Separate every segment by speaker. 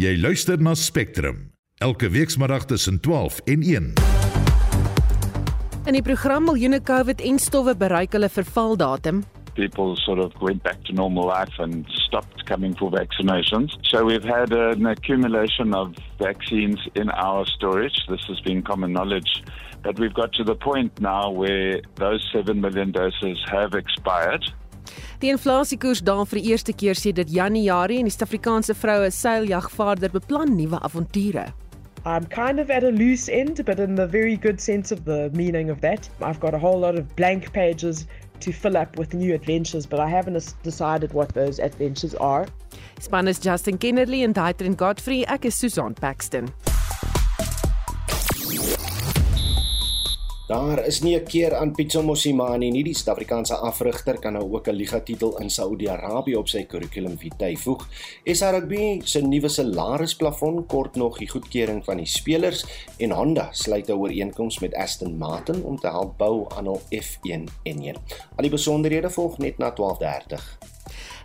Speaker 1: Jy luister na Spectrum elke weekmiddag tussen 12 en 1.
Speaker 2: In die program miljoene COVID-en-stowwe bereik hulle vervaldatum.
Speaker 3: people sort of went back to normal life and stopped coming for vaccinations. So we've had an accumulation of vaccines in our storage. This has been common knowledge. But we've got to the point now where those 7 million doses have expired.
Speaker 2: Die inflasiekoers daal vir die eerste keer sedert Januarie en die Suid-Afrikaanse vroue seiljagvaarder beplan nuwe avonture.
Speaker 4: I'm kind of at a loose end, but in the very good sense of the meaning of that. I've got a whole lot of blank pages to fill up with new adventures, but I haven't decided what those adventures are.
Speaker 2: Span is Justin Kennerly en Daitrin Godfrey. Ek is Susan Paxton.
Speaker 5: Daar is nie 'n keer aan Pitso Mosimane nie. Die Suid-Afrikaanse afrigter kan nou ook 'n liga titel in Saudi-Arabië op sy kurrikulum vitae voeg. SA Rugby se nuwe salarisplafon kort nog die goedkeuring van die spelers en Honda sluit 'n ooreenkoms met Aston Martin om te help bou aan hul F1 enjin. Al die besonderhede volg net na 12:30.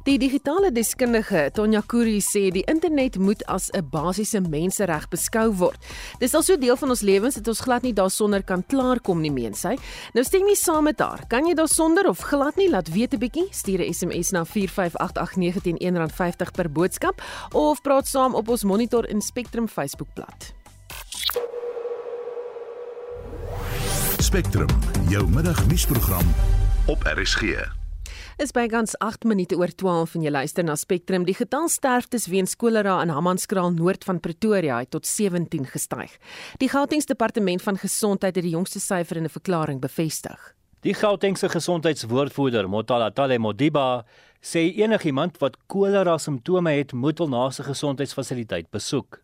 Speaker 2: Die digitale deskundige Tonja Kuri sê die internet moet as 'n basiese mensereg beskou word. Dis al so deel van ons lewens dat ons glad nie daarsonder kan klaarkom nie, meen sy. Nou stem jy saam met haar. Kan jy daarsonder of glad nie laat weet 'n bietjie? Stuur 'n SMS na 45889 teen R1.50 per boodskap of praat saam op ons Monitor en Spectrum Facebookblad.
Speaker 1: Spectrum, jou middagnuusprogram op RSG.
Speaker 2: Is by gans 8 minute oor 12 en jy luister na Spectrum. Die getal sterftes weens kolera in Hammanskraal noord van Pretoria het tot 17 gestyg. Die Gautengse Departement van Gesondheid het die jongste syfer in 'n verklaring bevestig.
Speaker 6: Die Gautengse gesondheidswoordvoerder, Motala Tale Modiba, sê enigiemand wat kolera simptome het, moet hul naaste gesondheidsfasiliteit besoek.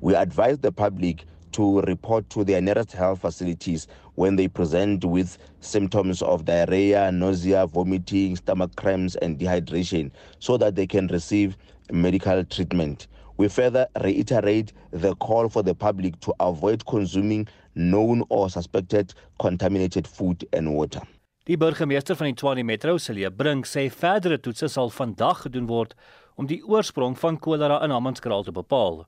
Speaker 7: We advise the public to report to their nearest health facilities when they present with symptoms of diarrhea, nausea, vomiting, stomach cramps, and dehydration so that they can receive medical treatment. We further reiterate the call for the public to avoid consuming known or suspected contaminated food and water.
Speaker 6: Die burgemeester van die Tshwane Metro, Celia Brink, sê verdere toetse sal vandag gedoen word om die oorsprong van kolera in Hammanskraal te bepaal.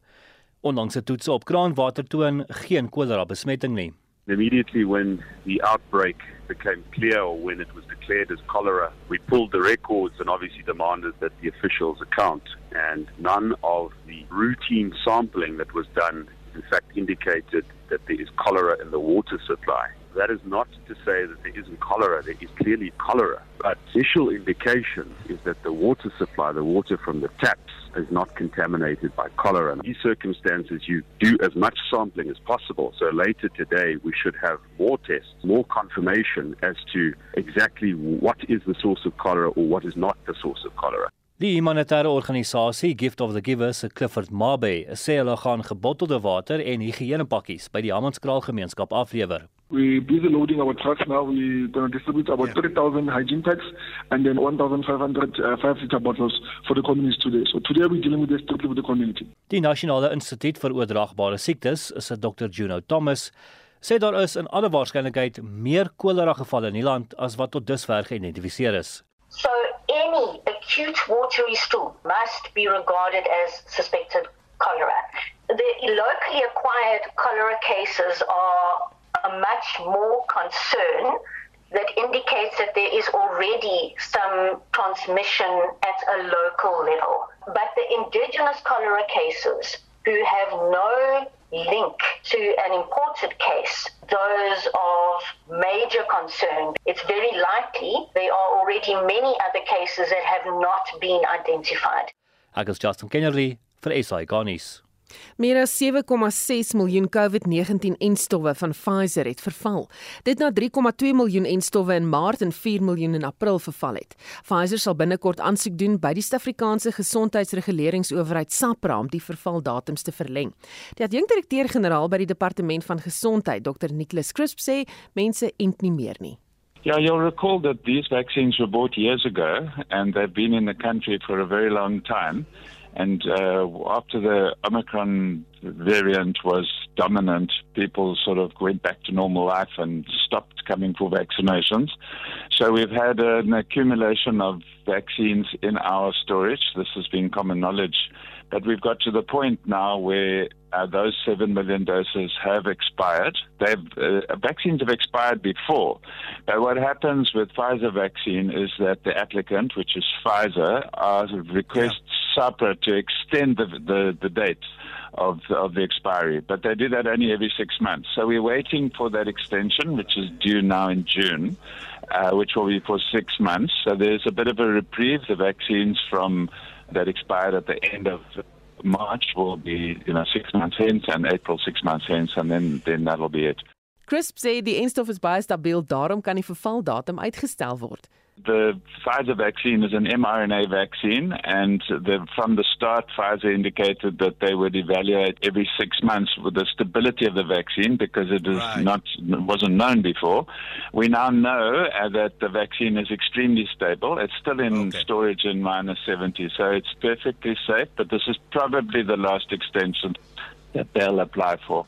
Speaker 6: Ondanks 'n toets op kraanwater toon geen kolera besmetting nie.
Speaker 8: Immediately when the outbreak became clear or when it was declared as cholera, we pulled the records and obviously demanded that the officials account and none of the routine sampling that was done in fact indicated that there is cholera in the water supply. That is not to say that there isn't cholera. There is clearly cholera. But initial indication is that the water supply, the water from the taps, is not contaminated by cholera. In these circumstances, you do as much sampling as possible. So later today, we should have more tests, more confirmation as to exactly what is the source of cholera or what is not the source of cholera.
Speaker 6: Die humanitêre organisasie Gift of the Givers, Clifford Mabe, sê hulle gaan gebottelde water en higiënepakkies by die Hammanskraal gemeenskap aflewer.
Speaker 9: We're busy loading our trucks now. We're going to distribute about yeah. 30,000 hygiene packs and then 1,500 uh, 5 liter bottles for the communities today. So today we're dealing with this strictly with the community.
Speaker 6: Die Nasionale Instituut vir Oordraagbare Siektes, is Dr. Juno Thomas, sê daar is in alle waarskynlikheid meer kolera gevalle in die land as wat tot dusver geïdentifiseer is.
Speaker 10: So any acute watery stool must be regarded as suspected cholera. The locally acquired cholera cases are a much more concern that indicates that there is already some transmission at a local level. But the indigenous cholera cases who have no link to an imported case, those of major concern. It's very likely there are already many other cases that have not been identified.
Speaker 6: Is Justin Kennerly vir SA Garnis.
Speaker 2: Meer as 7,6 miljoen COVID-19-enstowwe van Pfizer het verval. Dit na 3,2 miljoen enstowwe in Maart en 4 miljoen in April verval het. Pfizer sal binnekort aansoek doen by die Suid-Afrikaanse Gesondheidsreguleringsowerheid SAPRA om die vervaldatums te verleng. Die adjunkdirekteur-generaal by die Departement van Gesondheid, Dr. Nicholas Crisp sê mense ent nie meer nie.
Speaker 3: Yeah, you'll recall that these vaccines were bought years ago and they've been in the country for a very long time. And uh, after the Omicron variant was dominant, people sort of went back to normal life and stopped coming for vaccinations. So we've had an accumulation of vaccines in our storage. This has been common knowledge. But we've got to the point now where uh, those 7 million doses have expired. They've, uh, vaccines have expired before. But what happens with Pfizer vaccine is that the applicant, which is Pfizer, uh, requests to extend the, the, the date of, of the expiry. But they do that only every six months. So we're waiting for that extension, which is due now in June. Uh, which will be for six months. So there's a bit of a reprieve. The vaccines from that expired at the end of March will be, you know, six months hence, and April six months hence, and then then that'll be it.
Speaker 2: Crisp sê die enstof is baie daarom kan die vervaldatum uitgestel word.
Speaker 3: The Pfizer vaccine is an mRNA vaccine, and the, from the start, Pfizer indicated that they would evaluate every six months with the stability of the vaccine because it is right. not wasn't known before. We now know uh, that the vaccine is extremely stable. It's still in okay. storage in minus 70, so it's perfectly safe. But this is probably the last extension that they'll apply for.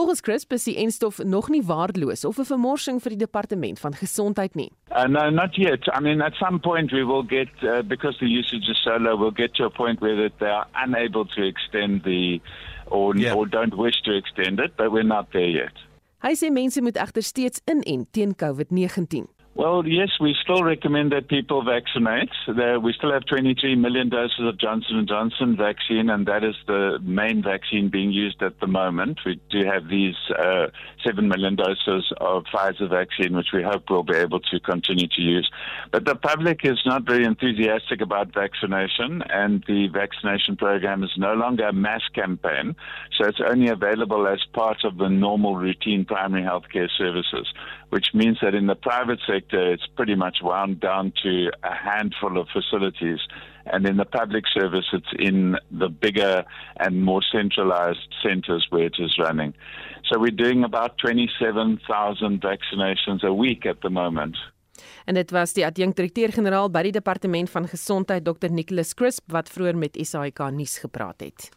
Speaker 2: Volgens Chris is die enstof nog nie waardeloos of 'n vermorsing vir die departement van gesondheid nie.
Speaker 3: Uh, no, not yet. I mean, at some point we will get, uh, because the usage is so low, we'll get to a point where that they are unable to extend the, or, yeah. or don't wish to extend it, but we're not there yet.
Speaker 2: Hy sê mense moet egter steeds inent teen COVID-19.
Speaker 3: Well, yes, we still recommend that people vaccinate. We still have 23 million doses of Johnson & Johnson vaccine, and that is the main vaccine being used at the moment. We do have these uh, 7 million doses of Pfizer vaccine, which we hope we'll be able to continue to use. But the public is not very enthusiastic about vaccination, and the vaccination program is no longer a mass campaign, so it's only available as part of the normal routine primary healthcare services, which means that in the private sector, it's pretty much wound down to a handful of facilities. And in the public service, it's in the bigger and more centralized centers where it is running. So we're doing about 27,000 vaccinations a week at the moment.
Speaker 2: En dit was die adjunkdirekteur-generaal by die departement van gesondheid Dr Nicholas Crisp wat vroeër met SAK nuus gepraat het.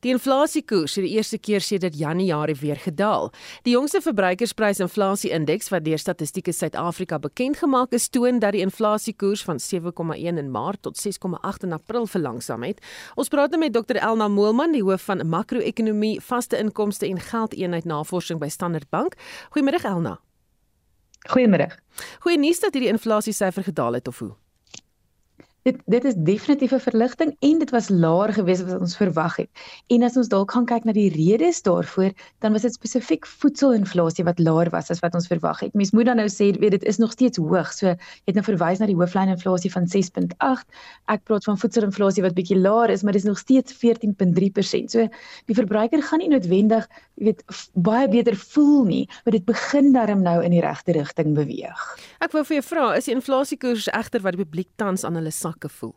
Speaker 2: Die inflasiekoers het die eerste keer sedert Januarie weer gedaal. Die jongste verbruikersprysinflasie-indeks wat deur Statistiek Suid-Afrika bekend gemaak is, toon dat die inflasiekoers van 7,1 in Maart tot 6,8 in April verlangsaam het. Ons praat nou met Dr Elna Moelman, die hoof van makro-ekonomie, vaste inkomste en geldeenheid navorsing by Standard Bank. Goeiemôre Elna.
Speaker 11: Goeiemôre.
Speaker 2: Goeie nuus dat hierdie inflasiesyfer gedaal het of hoe?
Speaker 11: Dit dit is definitief 'n verligting en dit was laer gewees as wat ons verwag het. En as ons dalk gaan kyk na die redes daarvoor, dan was dit spesifiek voedselinflasie wat laer was as wat ons verwag het. Mens moet dan nou sê, weet dit is nog steeds hoog. So jy het nou verwys na die hooflyninflasie van 6.8. Ek praat van voedselinflasie wat bietjie laer is, maar dit is nog steeds 14.3%. So die verbruiker gaan nie noodwendig, jy weet, baie beter voel nie, maar dit begin darm nou in die regte rigting beweeg.
Speaker 2: Ek wou vir jou vra, is die inflasiekoers egter wat die publiek tans hulle sakke voel?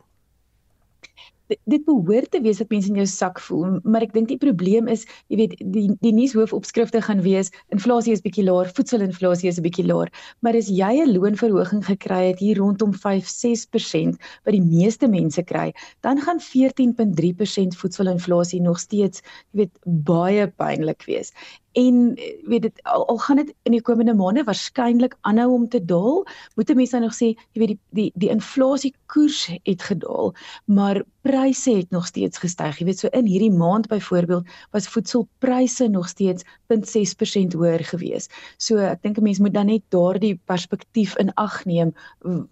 Speaker 11: dit behoort te wees dat mense in jou sak voel, maar ek dink die probleem is, jy weet, die die nuushoofopskrifte gaan wees inflasie is bietjie laer, voedselinflasie is 'n bietjie laer, maar as jy 'n loonverhoging gekry het hier rondom 5-6% wat die meeste mense kry, dan gaan 14.3% voedselinflasie nog steeds, jy weet, baie pynlik wees en eh, weet dit al, al gaan dit in die komende maande waarskynlik aanhou om te daal moet mense nog sê jy weet die die die inflasie koers het gedaal maar pryse het nog steeds gestyg. Jy weet so in hierdie maand byvoorbeeld was voedselpryse nog steeds 0.6% hoër gewees. So ek dink 'n mens moet dan net daardie perspektief in ag neem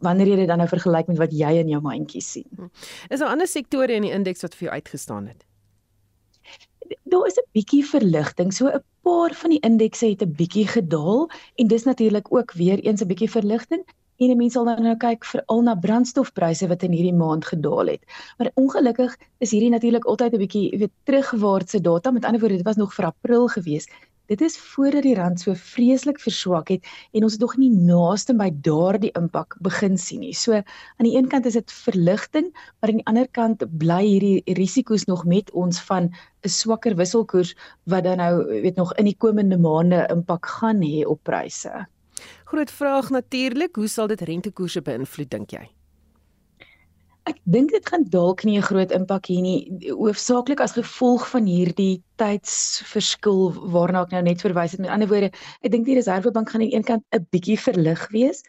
Speaker 11: wanneer jy dit dan nou vergelyk met wat jy in jou mandjie sien. Hm.
Speaker 2: is daar ander sektore in die indeks wat vir jou uitgestaan het
Speaker 11: daar is 'n bietjie verligting. So 'n paar van die indekse het 'n bietjie gedaal en dis natuurlik ook weer eens 'n bietjie verligting. En mense sal nou kyk veral na brandstofpryse wat in hierdie maand gedaal het. Maar ongelukkig is hierdie natuurlik altyd 'n bietjie, jy weet, terugwaartse data. Met ander woorde, dit was nog vir April gewees. Dit is voordat die rand so vreeslik verswak het en ons het nog nie naaste by daardie impak begin sien nie. So aan die een kant is dit verligting, maar aan die ander kant bly hierdie risiko's nog met ons van 'n swakker wisselkoers wat dan nou weet nog in die komende maande impak gaan hê op pryse.
Speaker 2: Groot vraag natuurlik, hoe sal dit rentekoerse beïnvloed dink jy?
Speaker 11: Ek dink dit gaan dalk nie 'n groot impak hê nie, hoofsaaklik as gevolg van hierdie tydsverskil waarna ek nou net verwys het. Met ander woorde, ek dink die Reserwebank gaan aan die een kant 'n bietjie verlig wees,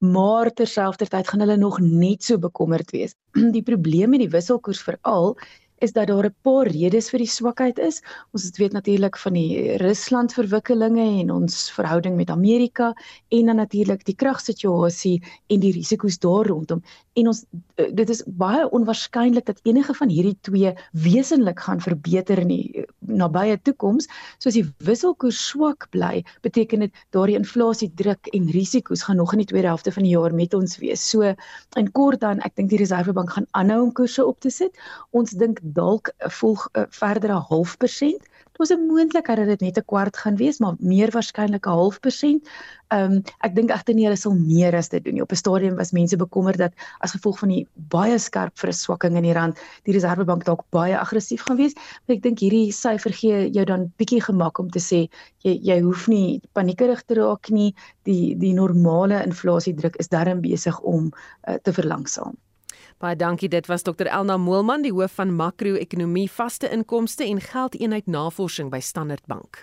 Speaker 11: maar terselfdertyd gaan hulle nog net so bekommerd wees. Die probleem met die wisselkoers veral is dat daar 'n paar redes vir die swakheid is. Ons het weet natuurlik van die Rusland verwikkelinge en ons verhouding met Amerika en dan natuurlik die kragsituasie en die risiko's daar rondom. En ons eh, dit is baie onwaarskynlik dat enige van hierdie twee wesenlik gaan verbeter in die eh, nabye toekoms. So as die wisselkoers swak bly, beteken dit daardie inflasiedruk en risiko's gaan nog in die tweede helfte van die jaar met ons wees. So in kort dan, ek dink die Reservebank gaan aanhou om koerse op te sit. Ons dink dalk volg 'n verdere half persent. Was 'n moontlikheid dat dit net 'n kwart gaan wees, maar meer waarskynlik 'n half persent. Ehm um, ek dink egter nie hulle sal meer as dit doen nie. Op 'n stadium was mense bekommerd dat as gevolg van die baie skerp verswakking in die rand, die Reserwebank dalk baie aggressief gaan wees. Maar ek dink hierdie syfer gee jou dan bietjie gemak om te sê jy jy hoef nie paniekerig te raak nie. Die die normale inflasiedruk is darm besig om uh, te verlangsaam.
Speaker 2: Baie dankie. Dit was Dr Elna Moelman, die hoof van makro-ekonomie, vaste inkomste en geldeenheid navorsing by Standard Bank.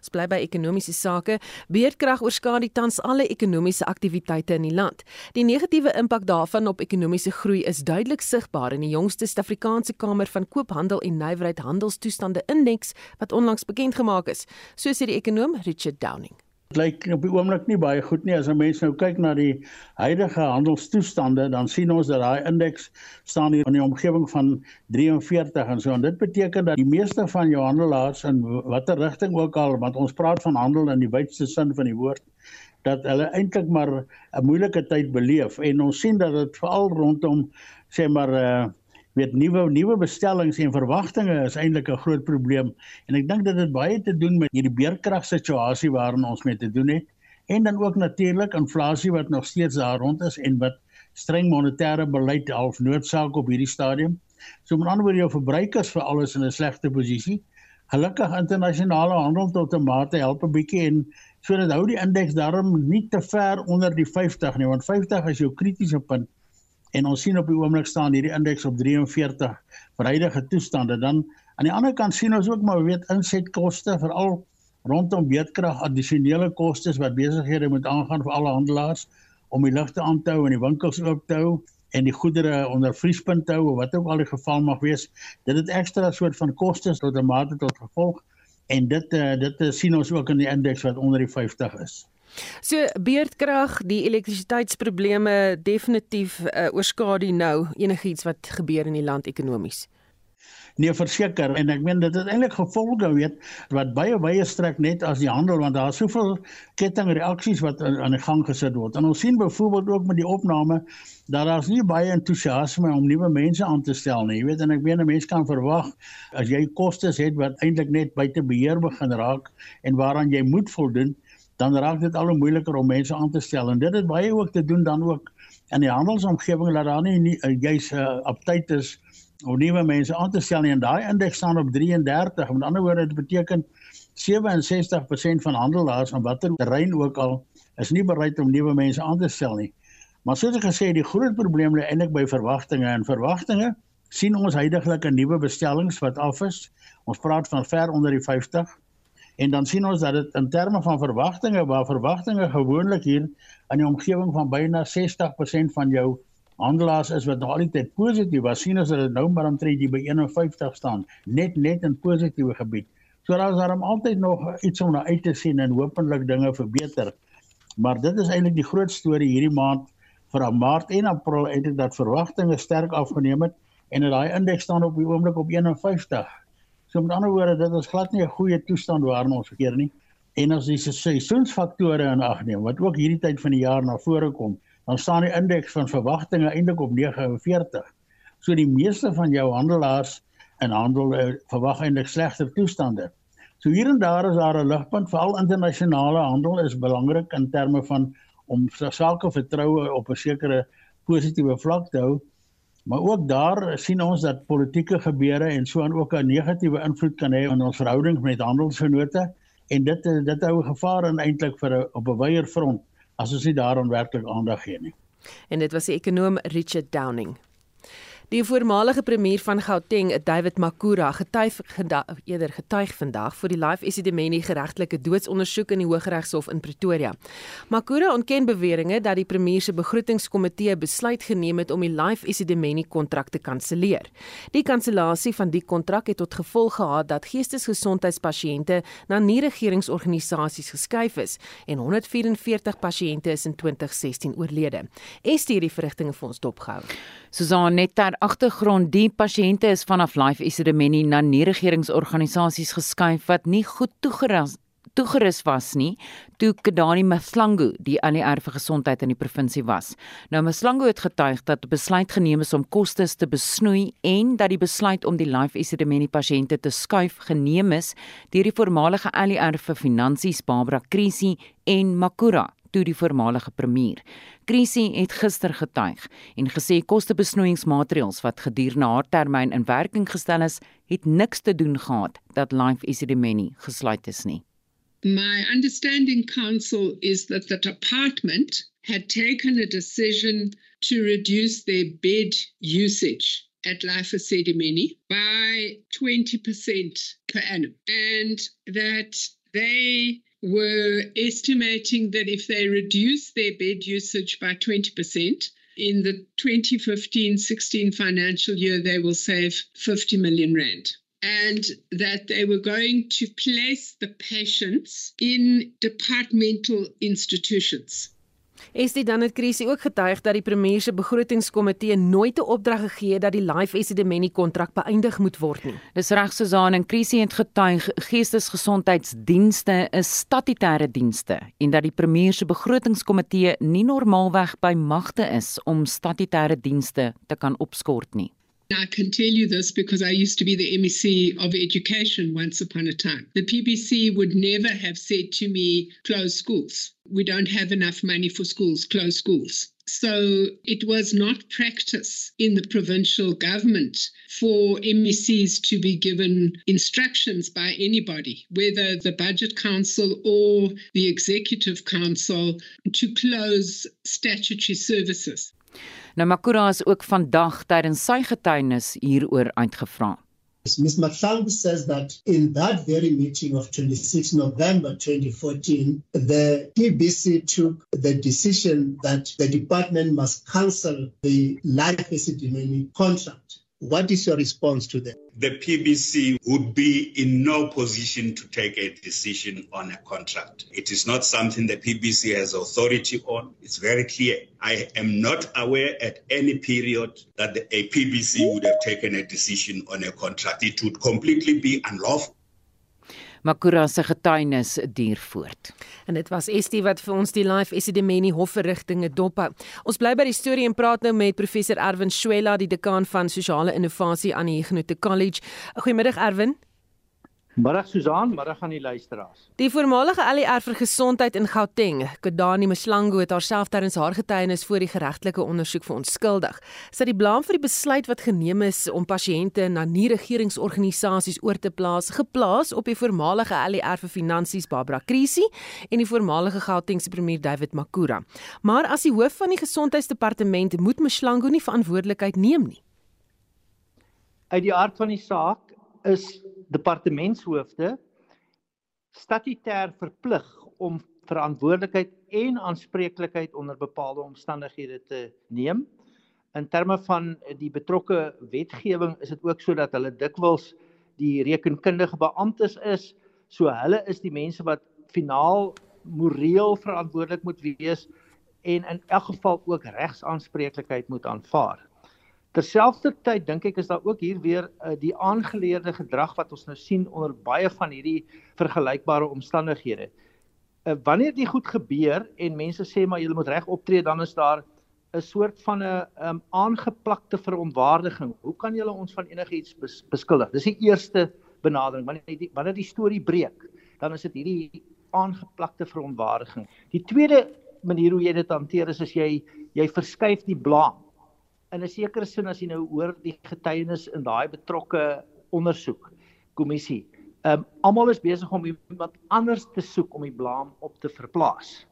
Speaker 2: Ons bly by ekonomiese sake. Beerdkrag oorskadu tans alle ekonomiese aktiwiteite in die land. Die negatiewe impak daarvan op ekonomiese groei is duidelik sigbaar in die jongste Suid-Afrikaanse Kamer van Koophandel en Nywerheid Handelstoestande Indeks wat onlangs bekend gemaak is, so sê die ekonom Richard Downing.
Speaker 12: Dit lyk op die oomblik nie baie goed nie. As 'n mens nou kyk na die huidige handelstoestande dan sien ons dat daai indeks staan hier in die omgewing van 43 en so. En dit beteken dat die meeste van jou handelaars in watter rigting ook al want ons praat van handel in die wydste sin van die woord dat hulle eintlik maar 'n moeilike tyd beleef. En ons sien dat dit veral rondom sê maar uh weet nuwe nuwe bestellings en verwagtinge is eintlik 'n groot probleem en ek dink dit het baie te doen met hierdie beerkrag situasie waarin ons mee te doen het en dan ook natuurlik inflasie wat nog steeds daar rond is en wat streng monetêre beleid half noodsaak op hierdie stadium. So met ander woorde jou verbruikers vir alles in 'n slegte posisie. Gelukkig internasionale handel tot 'n mate help 'n bietjie en sodat hou die indeks daarom nie te ver onder die 50 nie want 50 is jou kritiese punt en ons sien op die oomblik staan hierdie indeks op 43 vir huidige toestande dan. Aan die ander kant sien ons ook maar weet insetkoste veral rondom beedkrag addisionele kostes wat besighede moet aangaan vir alle handelaars om die ligte aan te hou en die winkels oop te hou en die goedere onder vriespunt te hou wat ook al die geval mag wees. Dit het ekstra soort van kostes tot 'n mate tot gevolg en dit uh, dit uh, sien ons ook in die indeks wat onder die 50 is
Speaker 2: So beerdkrag, die elektrisiteitsprobleme definitief uh, oorskadu nou enigiets wat gebeur in die land ekonomies.
Speaker 12: Nee, verseker en ek meen dit het eintlik gevolge weet wat baie baie strek net as die handel want daar is soveel kettingreaksies wat aan die gang gesit word. En ons sien byvoorbeeld ook met die opname dat daar's nie baie entoesiasme om nuwe mense aan te stel nie. Jy weet en ek meen 'n mens kan verwag as jy kostes het wat eintlik net buite beheer begin raak en waaraan jy moet voldoen dan raak dit al moeiliker om mense aan te stel. En dit het baie ook te doen dan ook in die handelsomgewing dat daar nie, nie 'n uh, aptyd is om nuwe mense aan te stel nie. En daai indeks staan op 33 met ander woorde dit beteken 67% van handelaars aan watter terrein ook al is nie bereid om nuwe mense aan te stel nie. Maar soos ek gesê die groot probleem lê eintlik by verwagtinge. En verwagtinge sien ons heidaglik 'n nuwe bestellings wat af is. Ons praat van ver onder die 50 En dan sien ons dat dit in terme van verwagtinge waar verwagtinge gewoonlik hier in die omgewing van byna 60% van jou handelaars is wat nog altyd positief was, sien ons dat dit nou maar omtrent by 51 staan, net net in positiewe gebied. So daar is daarom altyd nog iets om na uit te sien en hopelik dinge verbeter. Maar dit is eintlik die groot storie hierdie maand vir Maart en April eintlik dat verwagtinge sterk afgeneem het en dat daai indeks staan op die oomblik op 51. So met ander woorde, dit is glad nie 'n goeie toestand waarin ons verkeer nie. En as jy se seisoensfaktore in ag neem wat ook hierdie tyd van die jaar na vore kom, dan staan die indeks van verwagtinge eintlik op 49. So die meeste van jou handelaars in handel uh, verwag eintlik slegter toestande. So hier en daar is daar 'n ligpunt, veral internasionale handel is belangrik in terme van om sake vertroue op 'n sekere positiewe vlak te hou. Maar ook daar sien ons dat politieke gebeure en so aan ook 'n negatiewe invloed kan hê op ons verhouding met handelsvennote en dit dit hou gevaar in eintlik vir 'n op 'n wyeer front as ons nie daaraan werklik aandag gee nie.
Speaker 2: En dit was die ekonom Richard Downing. Die voormalige premier van Gauteng, David Makura, getuig eerder getuig vandag vir die Life Esidimeni geregtelike doodsondersoek in die Hooggeregshof in Pretoria. Makura ontken beweringe dat die premier se begrotingskomitee besluit geneem het om die Life Esidimeni kontrak te kanselleer. Die kansellasie van die kontrak het tot gevolg gehad dat geestesgesondheidspasiënte na nie-regeringsorganisasies geskuif is en 144 pasiënte is in 2016 oorlede. Estie het die verrigtinge vir ons dopgehou.
Speaker 13: Susan net ter agtergrond, die pasiënte is vanaf Life Esidimeni na nie-regeringsorganisasies geskuif wat nie goed toegerus toegerus was nie toe Kedani Mthlangu die ANR vir gesondheid in die provinsie was. Nou Mthlangu het getuig dat besluit geneem is om kostes te besnoei en dat die besluit om die Life Esidimeni pasiënte te skuif geneem is deur die voormalige ANR vir finansies Barbara Krisi en Makura toe die voormalige premier. Krisi het gister getuig en gesê kostebesnoeiingsmaatreëls wat gedurende haar termyn in werking gestel is, het niks te doen gehad dat Life Esidimeni gesluit is nie.
Speaker 14: My understanding council is that the department had taken a decision to reduce their bed usage at Life Sedimeni by 20% per annum and that they were estimating that if they reduce their bed usage by 20%, in the 2015 16 financial year, they will save 50 million rand. And that they were going to place the patients in departmental institutions.
Speaker 2: Is dit dan het Krisie ook getuig dat die premier se begrotingskomitee nooit 'n opdrag gegee het dat die Life Esidimeni kontrak beëindig moet word nie.
Speaker 13: Dis reg Susan en Krisie het getuig geestesgesondheidsdienste is statutêre dienste en dat die premier se begrotingskomitee nie normaalweg by magte is om statutêre dienste te kan opskort nie.
Speaker 14: I can tell you this because I used to be the MEC of education once upon a time. The PBC would never have said to me, close schools. We don't have enough money for schools, close schools. So it was not practice in the provincial government for MECs to be given instructions by anybody, whether the Budget Council or the Executive Council, to close statutory services.
Speaker 13: Nou Makura is ook vandag tydens sy getuienis hieroor uitgevra.
Speaker 15: Ms. Matlang says that in that very meeting of 26 November 2014, the PBC took the decision that the department must cancel the life acid contract. What is your response to that?
Speaker 16: The PBC would be in no position to take a decision on a contract. It is not something the PBC has authority on. It's very clear. I am not aware at any period that the, a PBC would have taken a decision on a contract. It would completely be unlawful.
Speaker 13: Makura se getuienis duur voort.
Speaker 2: En dit was Estie wat vir ons die live Esidimeni hofverrigtinge dop hou. Ons bly by die storie en praat nou met professor Erwin Swela, die dekaan van sosiale innovasie aan die Huguenot College. Goeiemiddag Erwin.
Speaker 17: Middag Susan, middag aan die luisteraars.
Speaker 2: Die voormalige ALR vir gesondheid in Gauteng, Kodani Mslango het haarself terwyl haar getuienis voor die geregtelike ondersoek vir onskuldig. Sy het die blame vir die besluit wat geneem is om pasiënte na nie-regeringsorganisasies oor te plaas, geplaas op die voormalige ALR vir finansies Barbara Krisi en die voormalige Gautengse premier David Makura. Maar as die hoof van die gesondheidsdepartement moet Mslango nie verantwoordelikheid neem nie.
Speaker 17: Uit die aard van die saak is departementshoofde statutêr verplig om verantwoordelikheid en aanspreeklikheid onder bepaalde omstandighede te neem. In terme van die betrokke wetgewing is dit ook sodat hulle dikwels die rekenkundige beamptes is, so hulle is die mense wat finaal moreel verantwoordelik moet wees en in elk geval ook regsaanspreeklikheid moet aanvaar. Terselfdertyd dink ek is daar ook hier weer uh, die aangeleerde gedrag wat ons nou sien onder baie van hierdie vergelykbare omstandighede. Uh, wanneer dit goed gebeur en mense sê maar jy moet reg optree, dan is daar 'n soort van 'n um, aangeplakte verontwaardiging. Hoe kan jy ons van enigiets bes beskuldig? Dis die eerste benadering. Wanneer die wanneer die storie breek, dan is dit hierdie aangeplakte verontwaardiging. Die tweede manier hoe jy dit hanteer is as jy jy verskuif die blame in 'n sekere sin as jy nou hoor die getuienis in daai betrokke ondersoek kommissie. Ehm um, almal is besig om iemand anders te soek om die blame op te verplaas.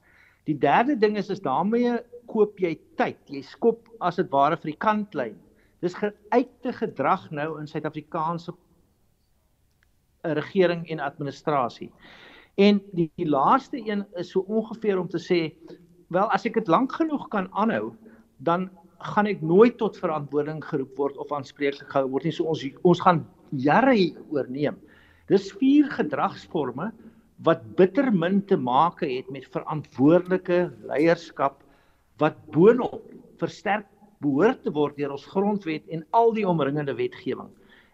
Speaker 17: Die derde ding is is daarmee koop jy tyd. Jy skop as dit ware vir die kantlyn Dis geuite gedrag nou in Suid-Afrikaanse eh, regering en administrasie. En die, die laaste een is so ongeveer om te sê, wel as ek dit lank genoeg kan aanhou, dan gaan ek nooit tot verantwoording geroep word of aanspreeklik gehou word nie. So ons ons gaan jare oorneem. Dis vier gedragsforme wat bitter min te maak het met verantwoordelike leierskap wat boonop versterk behoort te word deur ons grondwet en al die omringende wetgewing.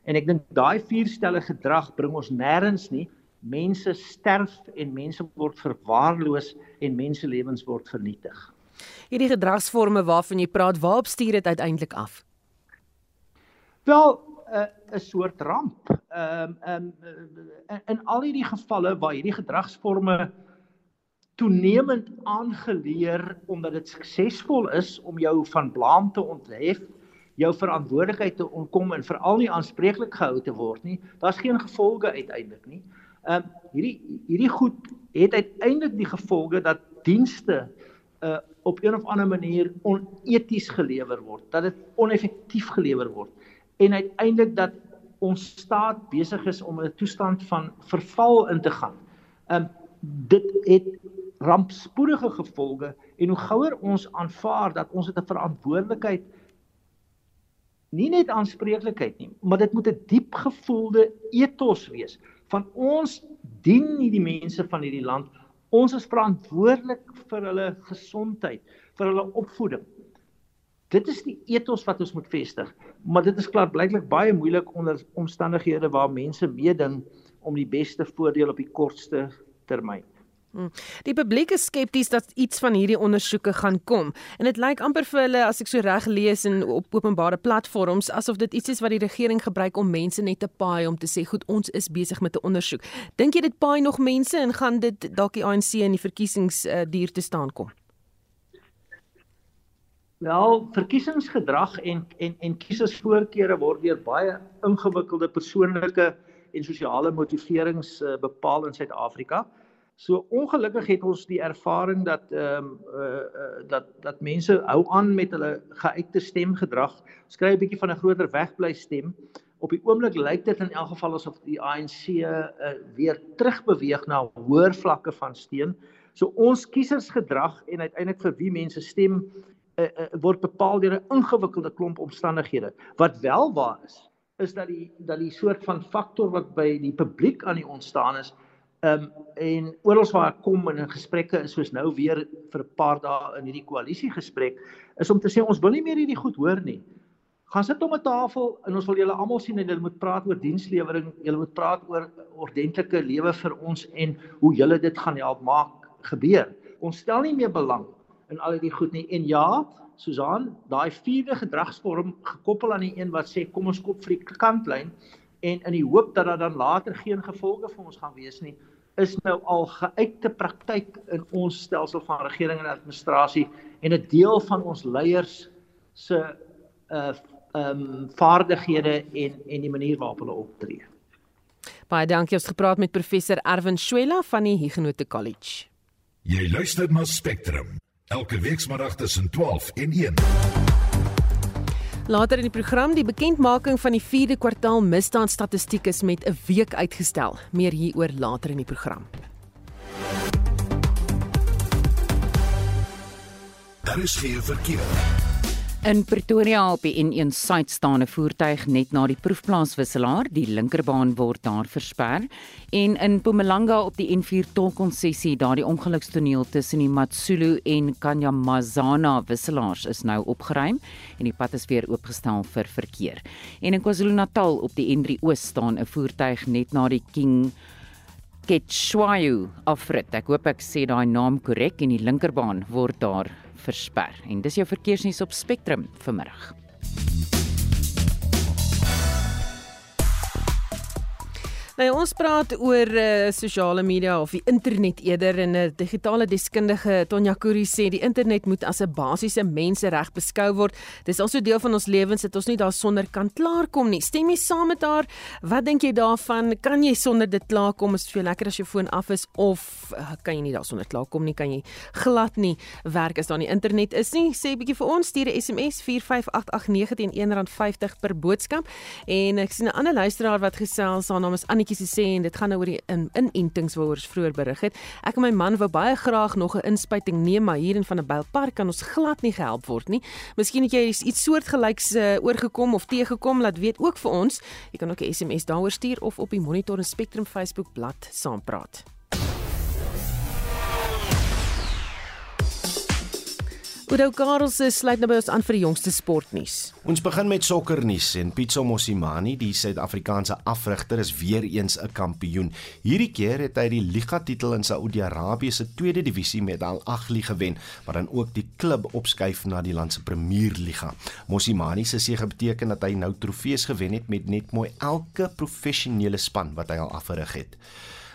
Speaker 17: En ek dink daai vier stelle gedrag bring ons nêrens nie. Mense sterf en mense word verwaarloos en menselewens word vernietig.
Speaker 2: Hierdie gedragsforme waarvan jy praat, waarop stuur dit uiteindelik af?
Speaker 17: Wel, 'n uh, 'n soort ramp. Ehm um, ehm um, in al hierdie gevalle waar hierdie gedragsforme toenemend aangeleer omdat dit suksesvol is om jou van blaam te onthef, jou verantwoordelikheid te ontkom en veral nie aanspreeklik gehou te word nie, daar's geen gevolge uiteindelik nie. Ehm um, hierdie hierdie goed het uiteindelik die gevolge dat dienste uh op een of ander manier oneties gelewer word, dat dit oneffektief gelewer word en uiteindelik dat ons staat besig is om 'n toestand van verval in te gaan. Um dit het rampspoedige gevolge en hoe gouer ons aanvaar dat ons het 'n verantwoordelikheid nie net aanspreeklikheid nie, maar dit moet 'n diep gevoelde ethos wees van ons dien nie die mense van hierdie land ons is verantwoordelik vir hulle gesondheid, vir hulle opvoeding. Dit is die ethos wat ons moet vestig, maar dit is klaar blyklik baie moeilik onder omstandighede waar mense meeding om die beste voordeel op die kortste termyn.
Speaker 2: Hmm. Die publiek is skepties dat iets van hierdie ondersoeke gaan kom en dit lyk amper vir hulle as ek so reg lees in op openbare platforms asof dit iets is wat die regering gebruik om mense net te paai om te sê goed ons is besig met 'n ondersoek. Dink jy dit paai nog mense en gaan dit dalk die ANC in die verkiesings uh, duur te staan kom?
Speaker 17: Wel, verkiesingsgedrag en en en kiesersvoorkeure word deur baie ingewikkelde persoonlike en sosiale motiverings uh, bepaal in Suid-Afrika. So ongelukkig het ons die ervaring dat ehm um, uh, uh, dat dat mense hou aan met hulle geuite stemgedrag, skryf 'n bietjie van 'n groter wegbly stem. Op die oomblik lyk dit in elk geval asof die ANC uh, weer terugbeweeg na hoër vlakke van steun. So ons kiesersgedrag en uiteindelik vir wie mense stem uh, uh, word bepaal deur 'n ingewikkelde klomp omstandighede. Wat wel waar is, is dat die dat die soort van faktor wat by die publiek aan die ontstaan is, ehm um, en oral waar ek kom in 'n gesprekke is soos nou weer vir 'n paar dae in hierdie koalisie gesprek, is om te sê ons wil nie meer hierdie goed hoor nie. Gaan sit om 'n tafel en ons wil julle almal sien en julle moet praat oor dienslewering, julle moet praat oor ordentlike lewe vir ons en hoe julle dit gaan help maak gebeur. Ons stel nie meer belang in al hierdie goed nie. En ja, Susan, daai vierde gedragsvorm gekoppel aan die een wat sê kom ons kop vir die kantlyn en in die hoop dat daar dan later geen gevolge vir ons gaan wees nie, is nou al geuite praktyk in ons stelsel van regering en administrasie en 'n deel van ons leiers se uh ehm um, vaardighede en en die manier waarop hulle optree.
Speaker 2: Baie dankie ons gepraat met professor Erwin Swela van die Huguenot College.
Speaker 1: Jy luister na Spectrum elke weekmiddag tussen 12 en 1.
Speaker 2: Later in die program die bekendmaking van die 4de kwartaal misdaadstatistiek is met 'n week uitgestel. Meer hieroor later in die program.
Speaker 1: Daar is geen verkeer.
Speaker 13: In Pretoria op die N1 suid staan 'n voertuig net na die proefplaaswisselaar. Die linkerbaan word daar versper. En in Mpumalanga op die N4 tolkonssessie, daardie ongelukstoneel tussen die Matsulu en Kanyamazana wisselaars is nou opgeruim en die pad is weer oopgestel vir verkeer. En in KwaZulu-Natal op die N3 oos staan 'n voertuig net na die King Ketshwayo afrit. Ek hoop ek sê daai naam korrek en die linkerbaan word daar versper. En dis jou verkeersnuus op Spectrum vanmiddag.
Speaker 2: Nou ons praat oor uh, sosiale media of die internet eerder en 'n uh, digitale deskundige Tonja Kuri sê die internet moet as 'n basiese mensereg beskou word. Dis also deel van ons lewens dat ons nie daarsonder kan klaarkom nie. Stem jy saam met haar? Wat dink jy daarvan? Kan jy sonder dit klaarkom? Is dit vir lekker as jou foon af is of uh, kan jy nie daarsonder klaarkom nie? Kan jy glad nie werk as daar nie internet is nie? Sê bietjie vir ons stuur 'n SMS 45889 teen R1.50 per boodskap. En ek sien 'n ander luisteraar wat gesels, haar naam is Annie netjies te sê en dit gaan nou oor die in, inentings waaroor ons vroeër berig het. Ek en my man wou baie graag nog 'n inspuiting neem, maar hier in van 'n Bylpark kan ons glad nie gehelp word nie. Miskien het jy iets soortgelyks uh, oorgekom of teëgekom, laat weet ook vir ons. Jy kan ook 'n SMS daaroor stuur of op die Monitor en Spectrum Facebook bladsy saampraat. Oudo Karels sluit nou by ons aan vir die jongste sportnuus.
Speaker 5: Ons begin met sokkernuus en Pitso Mosimane, die Suid-Afrikaanse afrigter, is weer eens 'n kampioen. Hierdie keer het hy die liga-titel in Saudi-Arabië se tweede divisie met Al Ahly gewen, maar dan ook die klub opskuif na die land se Premierliga. Mosimane se sege beteken dat hy nou trofees gewen het met net mooi elke professionele span wat hy al afgerig het.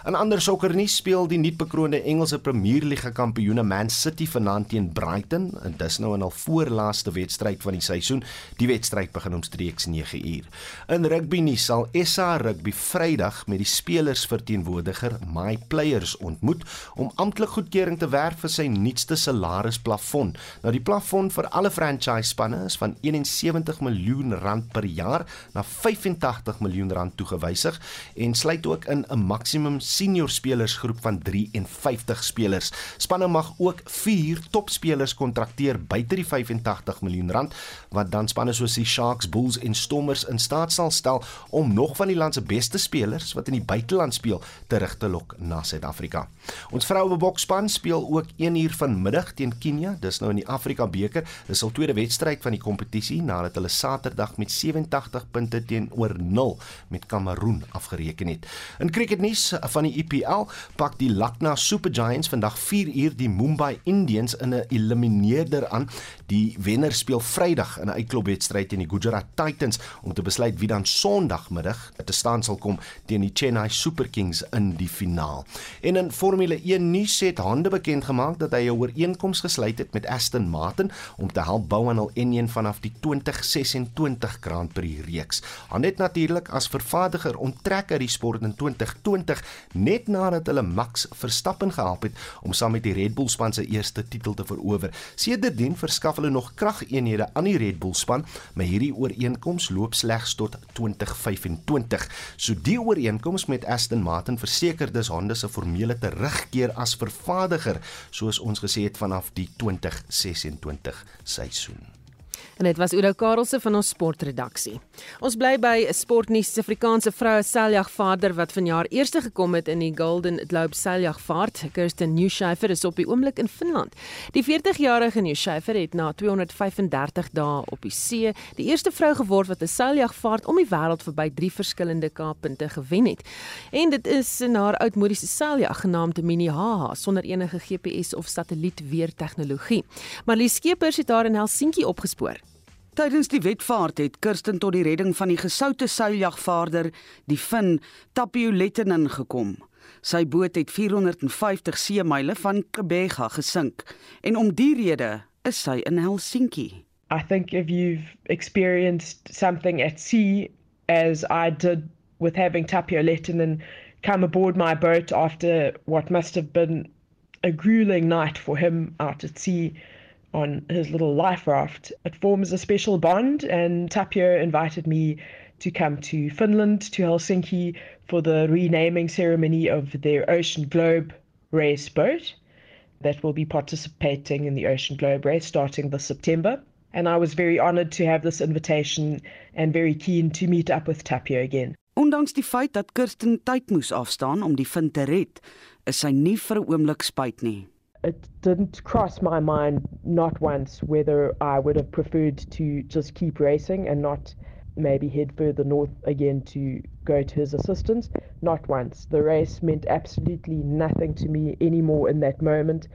Speaker 5: In ander sokkernuus speel die nuutbekroonde Engelse Premierliga kampioene Man City vanaand teen Brighton en dis nou in hul voorlaaste wedstryd van die seisoen. Die wedstryd begin omstreeks 9uur. In rugby nuus sal SA Rugby Vrydag met die spelers verteenwoordiger My Players ontmoet om amptelik goedkeuring te werf vir sy nuutste salarisplafon. Nou die plafon vir alle franchise spanne is van 71 miljoen rand per jaar na 85 miljoen rand toegewysig en sluit ook in 'n maksimum senior spelersgroep van 53 spelers. Spanne mag ook 4 topspelers kontrakteer buite die 85 miljoen rand wat dan spanne soos die Sharks, Bulls en Stormers in staat sal stel om nog van die land se beste spelers wat in die buiteland speel terug te lok na Suid-Afrika. Ons vroue boksspan speel ook 1 uur vanmiddag teen Kenia, dis nou in die Afrika beker. Dis al tweede wedstryd van die kompetisie nadat hulle Saterdag met 87 punte teenoor 0 met Kameroen afgereken het. In cricketnuus van die IPL pak die Lucknow Super Giants vandag 4 uur die Mumbai Indians in 'n elimineerder aan. Die wenner speel Vrydag in 'n uitklopwedstryd teen die Gujarat Titans om te besluit wie dan Sondagmiddag te staan sal kom teen die Chennai Super Kings in die finaal. En in Formule 1 nuus het Honda bekend gemaak dat hy 'n ooreenkoms gesluit het met Aston Martin om te help bou aan hul enjin vanaf die 2026 Grand Prix reeks. Honda het natuurlik as vervaardiger onttrek uit die sport in 2020 net nadat hulle Max Verstappen gehelp het om saam met die Red Bull span se eerste titel te verower. Sedertdien verskaf hulle nog krageenhede aan die Red Bull span, maar hierdie ooreenkoms loop slegs tot 2025. So die ooreenkoms met Aston Martin verseker dus Honda se formele terugkeer as vervaardiger, soos ons gesê het vanaf die 2026 seisoen.
Speaker 2: En dit was Oudo Karelse van ons sportredaksie. Ons bly by 'n sportnuus. Suid-Afrikaanse vroue seiljagvaarder wat vanjaar eerste gekom het in die Golden Globe seiljagvaart, Kirsten Newshafer is op die oomblik in Finland. Die 40-jarige Newshafer het na 235 dae op die see die eerste vrou geword wat 'n seiljagvaart om die wêreld verby drie verskillende kaappunte gewen het. En dit is in haar oudmodiese seiljag genaamd Mini HH sonder enige GPS of satellietweer tegnologie. Marlies Skeepers het haar in Helsinki opgespoor.
Speaker 18: Tydens die wetvaart het Kirsten tot die redding van die gesoute seiljagvaarder, die Fin Tapio Lettinen gekom. Sy boot het 450 seemyle van Kebega gesink en om die rede is sy in Helsinki.
Speaker 4: I think if you've experienced something at sea as I did with having Tapio Lettinen come aboard my boat after what must have been a grueling night for him out at sea on his little life raft. It forms a special bond, and Tapio invited me to come to Finland, to Helsinki, for the renaming ceremony of their Ocean Globe race boat that will be participating in the Ocean Globe race starting this September. And I was very honored to have this invitation and very keen to meet up with Tapio again.
Speaker 18: Ondanks die feit dat Kirsten tyd moes afstaan om die vind te red, is sy nie vir 'n oomblik spyt nie.
Speaker 4: It didn't cross my mind not once whether I would have preferred to just keep racing and not maybe head further north again to go to his assistance. Not once. The race meant absolutely nothing to me anymore in that moment.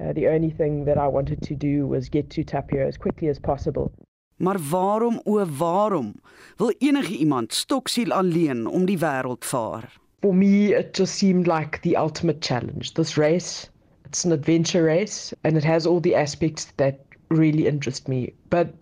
Speaker 4: Uh, the only thing that I wanted to do was get to Tapio as quickly as possible.
Speaker 18: Maar waarom o waarom wil enige iemand stoksiel alleen om die wêreld vaar?
Speaker 4: For me it just seemed like the ultimate challenge. This race, it's an adventure race and it has all the aspects that really interest me. But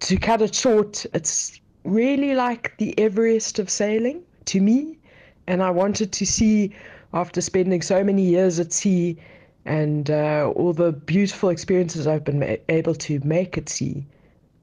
Speaker 4: to cut it short, it's really like the Everest of sailing to me and I wanted to see after spending so many years at sea and uh, all the beautiful experiences I've been able to make at sea,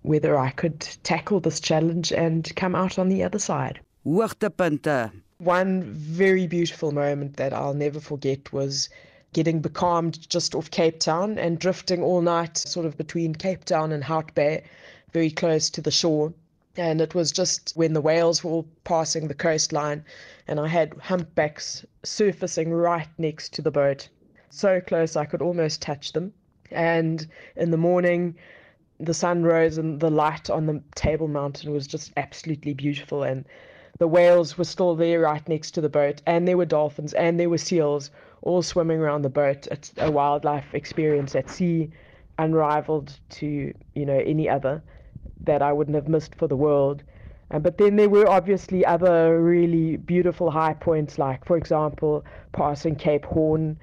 Speaker 4: whether I could tackle this challenge and come out on the other side.
Speaker 18: Hoogtepunte.
Speaker 4: One very beautiful moment that I'll never forget was getting becalmed just off Cape Town and drifting all night, sort of between Cape Town and Hout Bay, very close to the shore. And it was just when the whales were all passing the coastline, and I had humpbacks surfacing right next to the boat so close I could almost touch them. And in the morning, the sun rose and the light on the Table Mountain was just absolutely beautiful. And the whales were still there right next to the boat, and there were dolphins and there were seals all swimming around the boat. It's a wildlife experience at sea, unrivaled to you know any other that I wouldn't have missed for the world. Uh, but then there were obviously other really beautiful high points, like for example, passing Cape Horn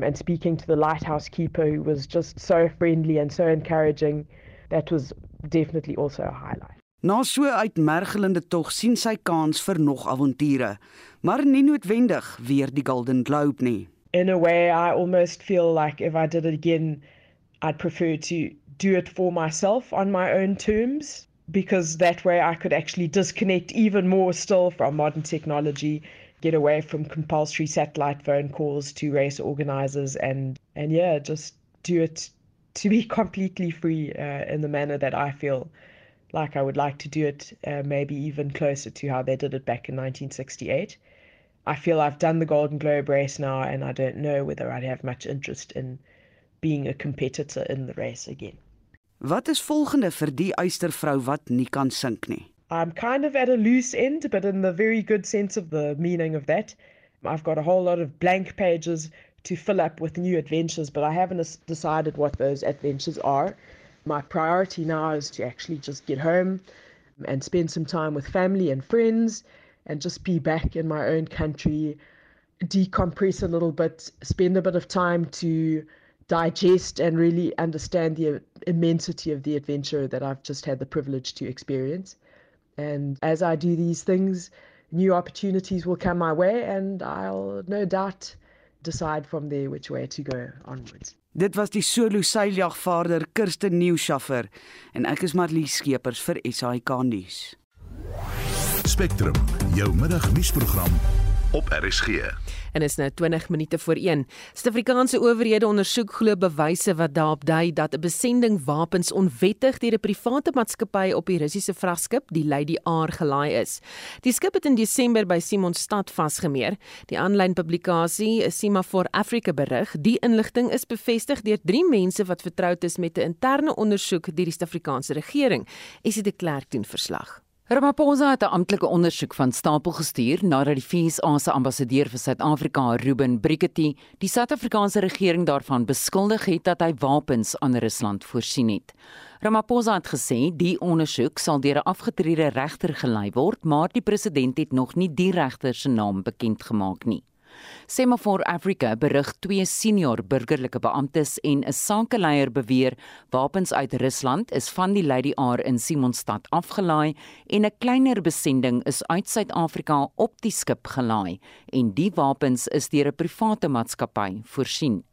Speaker 4: and speaking to the lighthouse keeper who was just so friendly and so encouraging that was definitely also a highlight.
Speaker 18: Na so uitmergelende tog sien sy kans vir nog avonture, maar nie noodwendig weer die Golden Globe nie.
Speaker 4: In a way I almost feel like if I did it again I'd prefer to do it for myself on my own terms because that way I could actually disconnect even more still from modern technology get away from compulsory satellite phone calls to race organizers and and yeah just do it to be completely free uh, in the manner that I feel like I would like to do it uh, maybe even closer to how they did it back in 1968 I feel I've done the Golden Globe race now and I don't know whether I'd have much interest in being a competitor in the race again
Speaker 18: Wat is volgende vir die uistervrou wat nie kan sink nie
Speaker 4: I'm kind of at a loose end, but in the very good sense of the meaning of that. I've got a whole lot of blank pages to fill up with new adventures, but I haven't decided what those adventures are. My priority now is to actually just get home and spend some time with family and friends and just be back in my own country, decompress a little bit, spend a bit of time to digest and really understand the immensity of the adventure that I've just had the privilege to experience. And as I do these things, new opportunities will come my way and I'll no doubt decide from there which way to go onwards.
Speaker 18: Dit was die solo seiljagvaarder Kirsten Nieuwschaffer en ek is Marlie Skeepers vir SAK nuus.
Speaker 1: Spectrum, jou middagnuusprogram op RSG
Speaker 2: en is nou 20 minute voor 1. Suid-Afrikaanse owerhede ondersoek glo bewyse wat daarop dui dat 'n besending wapens onwettig deur 'n private maatskappy op die Russiese vragskip, die Lady R, gelaai is. Die skip het in Desember by Simonstad vasgemeer. Die aanlyn publikasie Semaphore Africa berig, die inligting is bevestig deur drie mense wat vertroud is met 'n interne ondersoek deur die Suid-Afrikaanse regering. Esie de Klerk doen verslag.
Speaker 13: Ramaphosa het 'n amptelike ondersoek van stapel gestuur nadat die FSA se ambassadeur vir Suid-Afrika, Ruben Brickety, die Suid-Afrikaanse regering daarvan beskuldig het dat hy wapens aan Rusland voorsien het. Ramaphosa het gesê die ondersoek sal deur 'n afgetrede regter gelei word, maar die president het nog nie die regter se naam bekend gemaak nie. Semaphore Africa berig twee senior burgerlike beamptes en 'n sakeleier beweer wapens uit Rusland is van die Lady R in Simonstad afgelaai en 'n kleiner besending is uit Suid-Afrika op die skip gelaai en die wapens is deur 'n private maatskappy voorsien.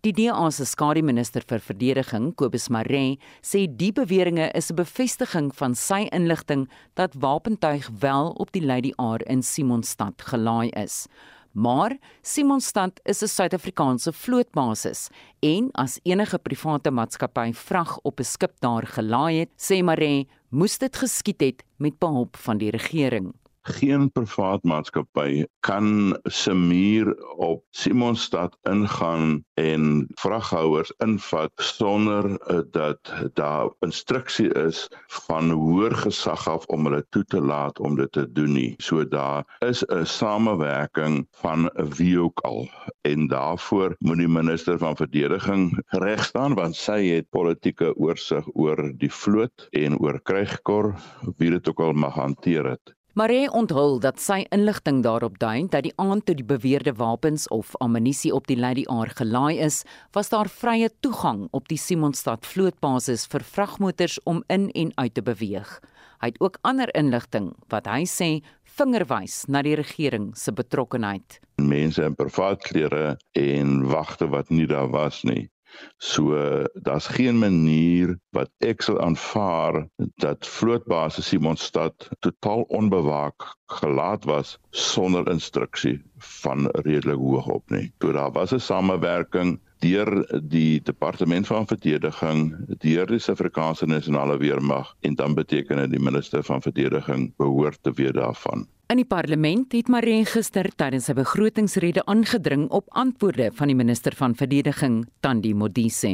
Speaker 13: Die DA se skademinister vir verdediging, Kobus Maree, sê die beweringe is 'n bevestiging van sy inligting dat wapentuig wel op die Lady R in Simonstad gelaai is. Maar Simonstad is 'n Suid-Afrikaanse vlootbasis en as enige private maatskappy vrag op 'n skip daar gelaai het, sê Maree, moes dit geskied het met behulp van die regering.
Speaker 19: Geen privaat maatskappy kan se muur op Simonstad ingaan en vraghouers invat sonder uh, dat daar instruksie is van hoër gesag af om hulle toe te laat om dit te doen nie. So daar is 'n samewerking van wie ook al en daarvoor moet die minister van verdediging reg staan want sy het politieke oorsig oor die vloot en oor krygkor wie dit ook al mag hanteer het.
Speaker 13: Maree onthul dat sy inligting daarop dui dat die aand toe die beweerde wapens of ammunisie op die Lady R gelaai is, was daar vrye toegang op die Simonstad vlootbasis vir vragmotors om in en uit te beweeg. Hy het ook ander inligting wat hy sê vingerwys na die regering se betrokkeheid.
Speaker 19: Mense in privaat klere en wagte wat nie daar was nie. So daar's geen manier wat ek sal aanvaar dat vlootbasis Simonstad totaal onbewaak gelaat was sonder instruksie van redelik hoog op nie. Toe daar was 'n samewerking deur die departement van verdediging, deur die Suid-Afrikaanse nasionale weermag en dan beteken dit die minister van verdediging behoort te weet daarvan.
Speaker 13: In die parlement het Maree gister tydens sy begrotingsrede aangedring op antwoorde van die minister van verdediging, Tandi Modise.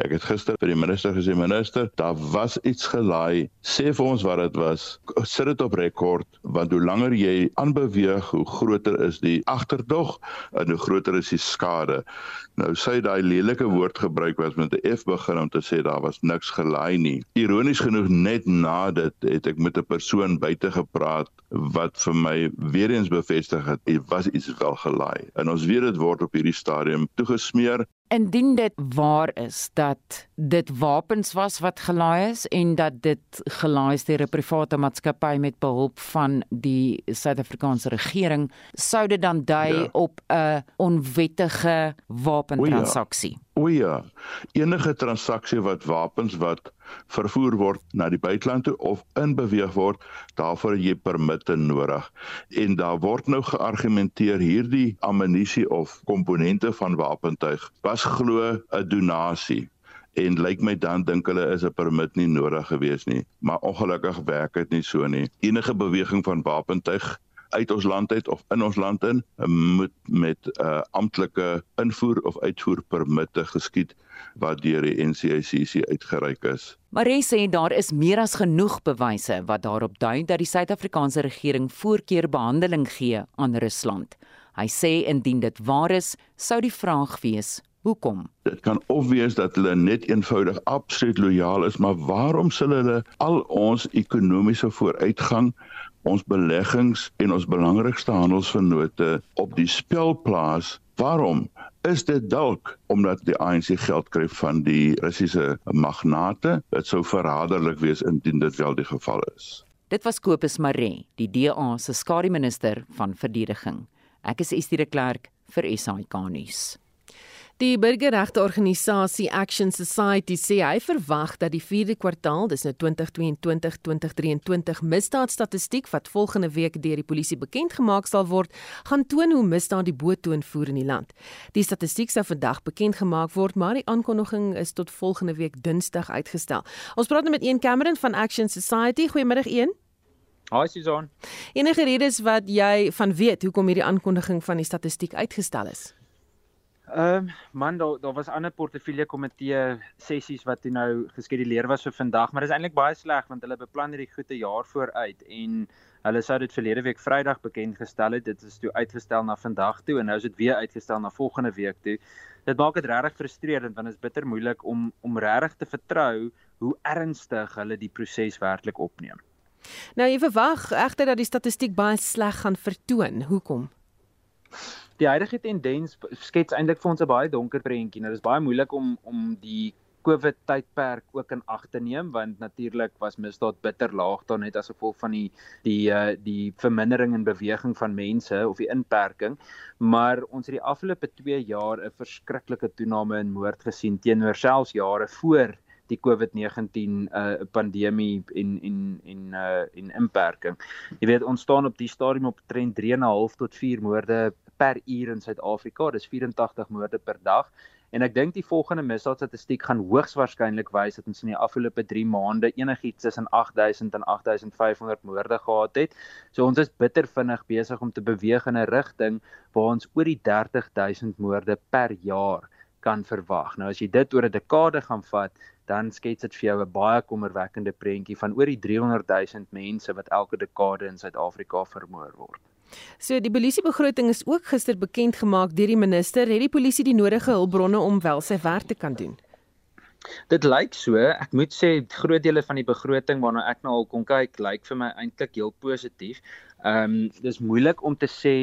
Speaker 19: Ek het gister vir die minister gesê minister, daar was iets gelaai. Sê vir ons wat dit was. Sit dit op rekord want hoe langer jy aanbeweeg, hoe groter is die agterdog en hoe groter is die skade. Nou sê daai lelike woord gebruik wat met 'n F begin om te sê daar was niks gelaai nie. Ironies genoeg net na dit het ek met 'n persoon buite gepraat wat vir my weer eens bevestig het, dit was iets wel gelaai. En ons weet dit word op hierdie stadium toegesmeer
Speaker 13: indien dit waar is dat dit wapens was wat gelaai is en dat dit gelaai is deur 'n private maatskappy met behulp van die Suid-Afrikaanse regering, sou dit dan dui ja. op 'n onwettige wapentransaksie.
Speaker 19: O ja, enige transaksie wat wapens wat vervoer word na die buiteland toe of inbeweeg word, daarvoor jy permitte nodig. En daar word nou geargumenteer hierdie ammunisie of komponente van wapentuig was glo 'n donasie. En lyk my dan dink hulle is 'n permit nie nodig gewees nie. Maar ongelukkig werk dit nie so nie. Enige beweging van wapentuig uit ons land uit of in ons land in moet met 'n uh, amptelike invoer of uitvoer permitte geskied wat deur die NCICC uitgereik is.
Speaker 13: Marie sê daar is meer as genoeg bewyse wat daarop dui dat die Suid-Afrikaanse regering voorkeurbehandeling gee aan Rusland. Hy sê indien dit waar is, sou die vraag wees Hoekom?
Speaker 19: Dit kan obvious dat hulle net eenvoudig absoluut lojaal is, maar waarom sal hulle al ons ekonomiese vooruitgang, ons beleggings en ons belangrikste handelsvennote op die spel plaas? Waarom? Is dit dalk omdat die ANC geld kry van die Russiese magnate? Dit sou verraderlik wees indien dit wel die geval is.
Speaker 13: Dit was Kobus Maree, die DA se skare minister van verdediging. Ek is Estie de Klerk vir SAK nuus.
Speaker 2: Die burgerregteorganisasie Action Society sê hy verwag dat die 4de kwartaal, dis nou 2022-2023 misdaadstatistiek wat volgende week deur die polisie bekend gemaak sal word, gaan toon hoe misdaad die boot toon voer in die land. Die statistiek sou vandag bekend gemaak word, maar die aankondiging is tot volgende week Dinsdag uitgestel. Ons praat nou met een Cameron van Action Society. Goeiemiddag een.
Speaker 20: Hi Susan.
Speaker 2: Enige redes wat jy van weet hoekom hierdie aankondiging van die statistiek uitgestel is?
Speaker 20: Ehm um, man daar daar was ander portefeulje komitee sessies wat toe nou geskeduleer was vir vandag, maar dit is eintlik baie sleg want hulle beplan hierdie goeie jaar vooruit en hulle sou dit verlede week Vrydag bekend gestel het. Dit is toe uitgestel na vandag toe en nou is dit weer uitgestel na volgende week toe. Dit maak dit regtig frustrerend want dit is bitter moeilik om om regtig te vertrou hoe ernstig hulle die proses werklik opneem.
Speaker 2: Nou jy verwag egter dat die statistiek baie sleg gaan vertoon. Hoekom?
Speaker 20: Die huidige tendens skets eintlik vir ons 'n baie donker prentjie. Nou dis baie moeilik om om die COVID tydperk ook in ag te neem want natuurlik was misdaad bitter laag daar net as gevolg van die die uh die vermindering in beweging van mense of die inperking maar ons het die afgelope 2 jaar 'n verskriklike toename in moord gesien teenoor selfs jare voor die COVID-19 uh pandemie en en en uh en inperking. Jy weet ons staan op die stadium op trend 3.5 tot 4 moorde per uur in Suid-Afrika. Dis 84 moorde per dag En ek dink die volgende misdaadstatistiek gaan hoogs waarskynlik wys dat ons in die afgelope 3 maande enigiets tussen 8000 en 8500 moorde gehad het. So ons is bitter vinnig besig om te beweeg in 'n rigting waar ons oor die 30000 moorde per jaar kan verwag. Nou as jy dit oor 'n dekade gaan vat, dan skets dit vir jou 'n baie kommerwekkende prentjie van oor die 300 000 mense wat elke dekade in Suid-Afrika vermoor word.
Speaker 2: So die polisiebegroting is ook gister bekend gemaak deur die minister. Het die polisie die nodige hulpbronne om wel sy werk te kan doen?
Speaker 20: Dit lyk so, ek moet sê groot dele van die begroting waarna ek nou al kon kyk, lyk vir my eintlik heel positief. Ehm um, dis moeilik om te sê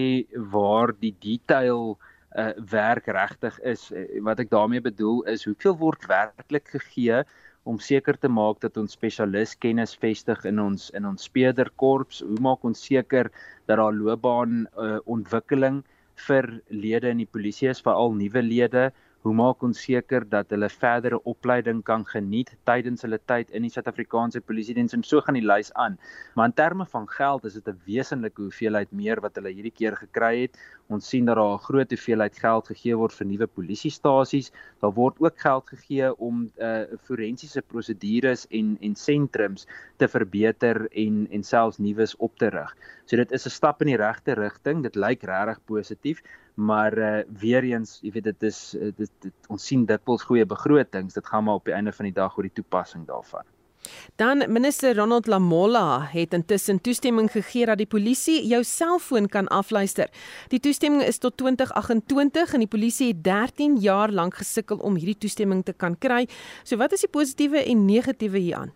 Speaker 20: waar die detail uh werk regtig is. Uh, wat ek daarmee bedoel is hoeveel word werklik gegee om seker te maak dat ons spesialis kennis vestig in ons in ons speederkorps. Hoe maak ons seker dat daar loopbaan uh ontwikkeling vir lede in die polisie is, veral nuwe lede? Hoe maak ons seker dat hulle verdere opleiding kan geniet tydens hulle tyd in die Suid-Afrikaanse Polisie diens en so gaan die lys aan. Maar in terme van geld is dit 'n wesenlike hoeveelheid meer wat hulle hierdie keer gekry het. Ons sien dat daar 'n groot hoeveelheid geld gegee word vir nuwe polisiestasies. Daar word ook geld gegee om uh forensiese prosedures en en sentrums te verbeter en en selfs nuus op te rig. So dit is 'n stap in die regte rigting. Dit lyk regtig positief, maar uh weer eens, jy weet dit is eh, dit, dit ons sien dikwels goeie begrotings. Dit gaan maar op die einde van die dag oor die toepassing daarvan.
Speaker 2: Dan minister Ronald Lamola het intussen toestemming gegee dat die polisie jou selfoon kan afluister. Die toestemming is tot 2028 en die polisie het 13 jaar lank gesukkel om hierdie toestemming te kan kry. So wat is die positiewe en negatiewe hieraan?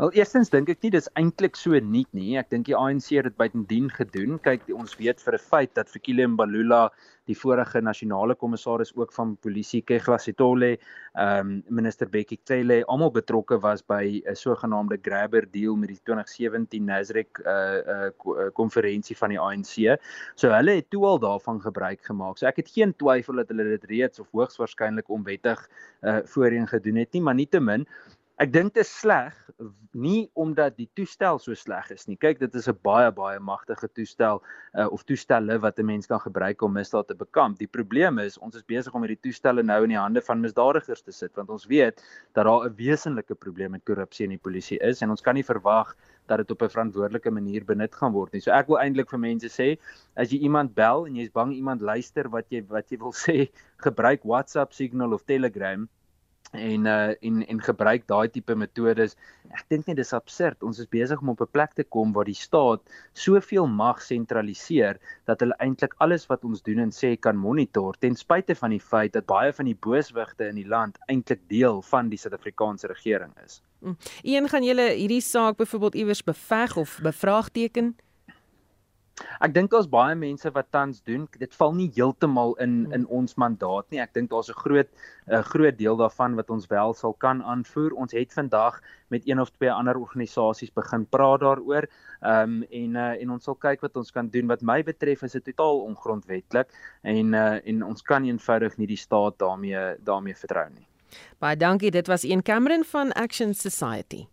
Speaker 20: Wel eerstens dink ek nie dis eintlik so nuut nie. Ek dink die ANC het dit buitendien gedoen. Kyk, die, ons weet vir 'n feit dat Fikile Mbalula, die vorige nasionale kommissaris ook van polisie, Kegla Sitole, ehm um, minister Bekkie Cele, almal betrokke was by 'n sogenaamde grabber deal met die 2017 Nasrec uh uh konferensie van die ANC. So hulle het toe al daarvan gebruik gemaak. So ek het geen twyfel dat hulle dit reeds of hoogs waarskynlik onwettig uh voorheen gedoen het nie, maar nietemin Ek dink dit is sleg nie omdat die toestel so sleg is nie. Kyk, dit is 'n baie baie magtige toestel uh, of toestelle wat 'n mens kan gebruik om misdaad te bekamp. Die probleem is ons is besig om hierdie toestelle nou in die hande van misdadigers te sit want ons weet dat daar 'n wesenlike probleem met korrupsie in die polisie is en ons kan nie verwag dat dit op 'n verantwoordelike manier benut gaan word nie. So ek wil eintlik vir mense sê, as jy iemand bel en jy's bang iemand luister wat jy wat jy wil sê, gebruik WhatsApp, Signal of Telegram en uh en en gebruik daai tipe metodes. Ek dink net dis absurd. Ons is besig om op 'n plek te kom waar die staat soveel mag sentraliseer dat hulle eintlik alles wat ons doen en sê kan monitor ten spyte van die feit dat baie van die booswigte in die land eintlik deel van die Suid-Afrikaanse regering is.
Speaker 2: Mm. Een gaan julle hierdie saak byvoorbeeld iewers beveg of bevraagteken?
Speaker 20: Ek dink daar's baie mense wat tans doen. Dit val nie heeltemal in hmm. in ons mandaat nie. Ek dink daar's 'n groot 'n groot deel daarvan wat ons wel sal kan aanvoer. Ons het vandag met een of twee ander organisasies begin praat daaroor. Ehm um, en uh, en ons sal kyk wat ons kan doen. Wat my betref is dit totaal ongrondwettig en uh, en ons kan eenvoudig nie die staat daarmee daarmee vertrou nie.
Speaker 2: Baie dankie. Dit was een Cameron van Action Society.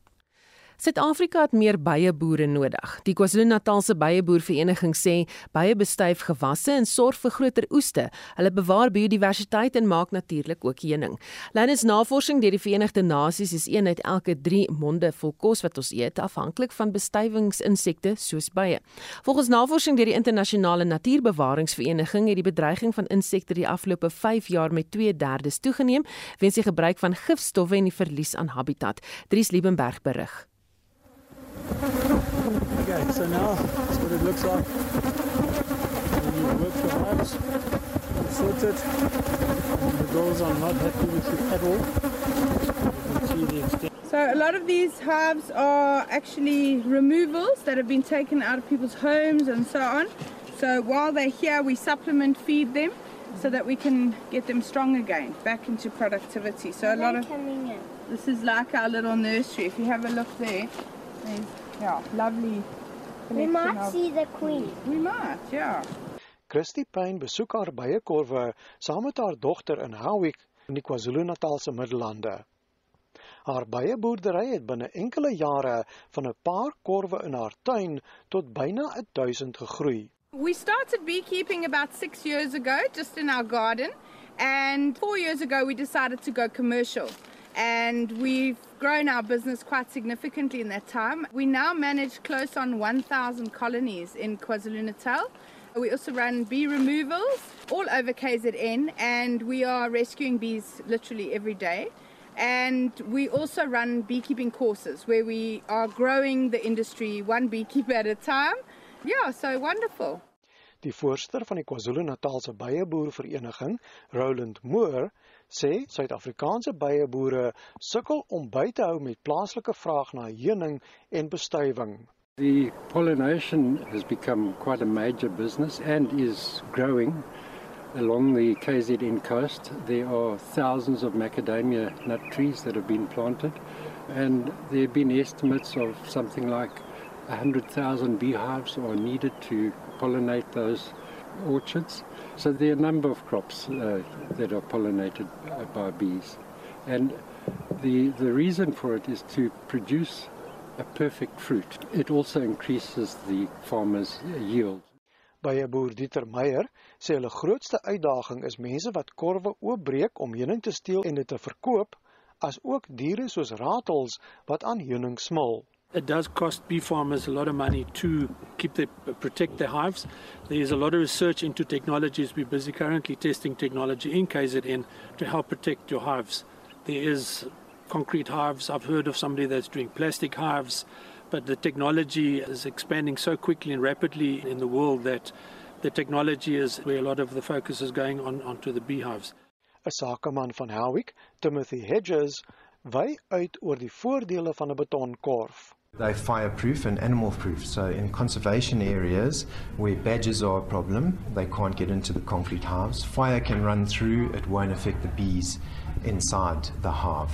Speaker 2: Suid-Afrika het meer beieboere nodig. Die KwaZulu-Natalse Beieboervereniging sê beie bestuif gewasse en sorg vir groter oeste. Hulle bewaar biodiversiteit en maak natuurlik ook heuning. Lynens navorsing deur die Verenigde Nasies is een uit elke 3 monde vol kos wat ons eet afhanklik van bestuivingsinsekte soos beie. Volgens navorsing deur die Internasionale Natuurbewaringsvereniging het die bedreiging van insekte die afgelope 5 jaar met 2/3 toegeneem weens die gebruik van gifstowwe en die verlies aan habitat. Dries Liebenberg berig.
Speaker 21: Okay, so now that's what it looks like when you work your hives, you sort it, and the girls are not happy with it at all. You can see the extent.
Speaker 22: So a lot of these hives are actually removals that have been taken out of people's homes and so on. So while they're here, we supplement feed them so that we can get them strong again, back into productivity. So a lot of this is like our little nursery. If you have a look there, There's, yeah, lovely.
Speaker 23: We might see the queen.
Speaker 22: We might, yeah.
Speaker 21: Christy Payne besoek haar beiekorwe saam met haar dogter in Howick in die KwaZulu-Natalse Middellande. Haar beieboerdery het binne enkele jare van 'n paar korwe in haar tuin tot byna 1000 gegroei.
Speaker 22: We started beekeeping about 6 years ago just in our garden And four years ago, we decided to go commercial. And we've grown our business quite significantly in that time. We now manage close on 1,000 colonies in KwaZulu Natal. We also run bee removals all over KZN, and we are rescuing bees literally every day. And we also run beekeeping courses where we are growing the industry one beekeeper at a time. Yeah, so wonderful.
Speaker 21: Die voorsteur van die KwaZulu-Natalse Beieboervereniging, Roland Moore, sê Suid-Afrikaanse beieboere sukkel om by te hou met plaaslike vraag na heuning en bestuiving.
Speaker 24: The pollination has become quite a major business and is growing along the KZN coast. There are thousands of macadamia nut trees that have been planted, and there have been estimates of something like 100,000 beehives are needed to pollinate those orchards. So there are a number of crops uh, that are pollinated by bees. And the, the reason for it is to produce a perfect fruit. It also increases the farmer's yield.
Speaker 21: By boer Dieter Meyer sê hulle grootste uitdaging is mense wat korwe oopbreek om heuning te steel en dit te verkoop, as ook diere soos ratels wat aan heuning smil.
Speaker 25: It does cost bee farmers a lot of money to keep their, protect their hives. There is a lot of research into technologies. We're busy currently testing technology in KZN to help protect your hives. There is concrete hives. I've heard of somebody that's doing plastic hives, but the technology is expanding so quickly and rapidly in the world that the technology is where a lot of the focus is going on onto the beehives.
Speaker 21: 'n Sakeman van Howick, Timothy Hedges, wy uit oor die voordele van 'n betonkorf.
Speaker 26: They're fireproof and animal proof. So, in conservation areas where badgers are a problem, they can't get into the concrete hives. Fire can run through, it won't affect the bees inside the hive.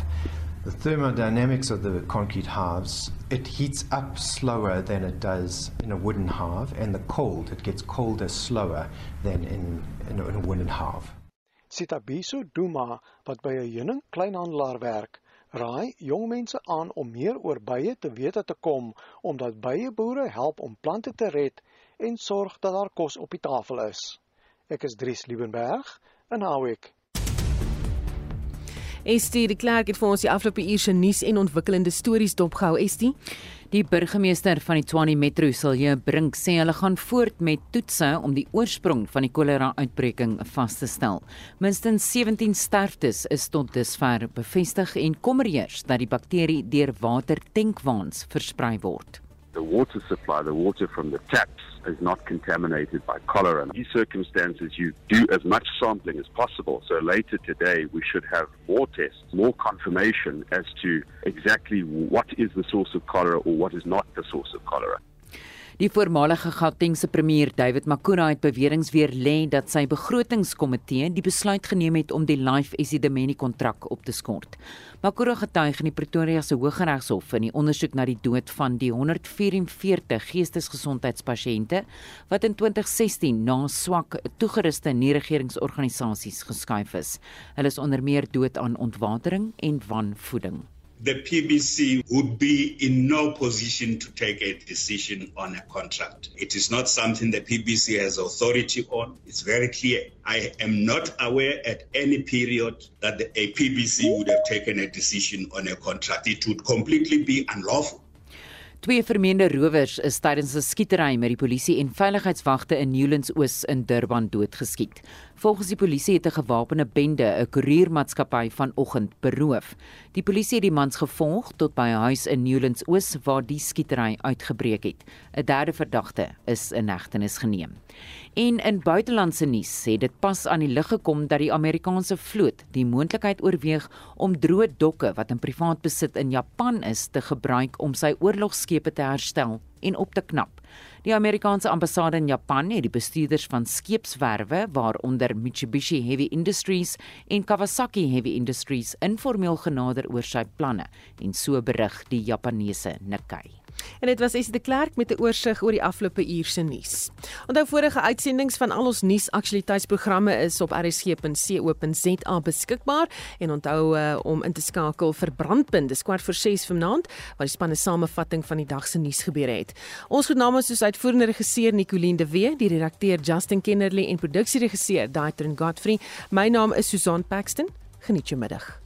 Speaker 26: The thermodynamics of the concrete hives, it heats up slower than it does in a wooden hive, and the cold, it gets colder slower than in, in, a, in a wooden hive.
Speaker 21: Sitabiso Duma, wat by 'n heuning kleinhandelaar werk, raai jong mense aan om meer oor bye te weet te kom omdat byeboere help om plante te red en sorg dat daar kos op die tafel is. Ek is Dries Liebenberg in Howick.
Speaker 2: Estie de Klerk het vir ons die afgelope uur se nuus en ontwikkelende stories dopgehou. Estie
Speaker 13: Die burgemeester van die Tshwane Metro, Silje Brink, sê hulle gaan voort met toetse om die oorsprong van die kolera-uitbreking vas te stel. Minstens 17 sterftes is tot dusver bevestig en kommerheers dat die bakterie deur watertankwaans versprei word.
Speaker 27: The water supply, the water from the taps is not contaminated by cholera. In these circumstances, you do as much sampling as possible. So later today, we should have more tests, more confirmation as to exactly what is the source of cholera or what is not the source of cholera.
Speaker 13: Die voormalige Gautengse premier David Makura het beweringe weer lê dat sy begrotingskomitee die besluit geneem het om die Life Esidimeni kontrak op te skort. Makura getuig in die Pretoria se Hooggeregshof in die ondersoek na die dood van die 144 geestesgesondheidspasiënte wat in 2016 na swak toegeruste nie-regeringsorganisasies geskuif is. Hulle is onder meer dood aan ontwatering en wanvoeding.
Speaker 16: The PBC would be in no position to take a decision on a contract. It is not something the PBC has authority on. It's very clear. I am not aware at any period that the, a PBC would have taken a decision on a contract. It would completely be unlawful.
Speaker 13: Twee vermeende rowers is tydens 'n skietery met die polisie en veiligheidswagte in Newlands Oos in Durban doodgeskiet. Volgens die polisie het 'n gewapende bende 'n koeriermaatskappy vanoggend beroof. Die polisie het die mans gevolg tot by 'n huis in Newlands Oos waar die skietery uitgebreek het. 'n Derde verdagte is in hegtenis geneem. En in buitelandse nuus sê dit pas aan die lig gekom dat die Amerikaanse vloot die moontlikheid oorweeg om droë dokke wat in privaat besit in Japan is te gebruik om sy oorlogskepe te herstel en op te knap. Die Amerikaanse ambassade in Japan het die bestuurders van skeepswerwe waaronder Mitsubishi Heavy Industries en Kawasaki Heavy Industries informeel genader oor sy planne en so berig die Japaneese Nikkei.
Speaker 2: En dit was Esie de Klerk met 'n oorsig oor die afgelope uur se nuus. Onthou vorige uitsendings van al ons nuusaktualiteitsprogramme is op rsg.co.za beskikbaar en onthou uh, om in te skakel vir Brandpunt dis kwart voor 6 vanaand waar die spanne samevatting van die dag se nuus gebeure het. Ons groet namens soos uitvoerende regisseur Nicoline de Wee, die redakteur Justin Kennerly en produksieregisseur Daitrin Godfrey. My naam is Susan Paxton. Geniet jou middag.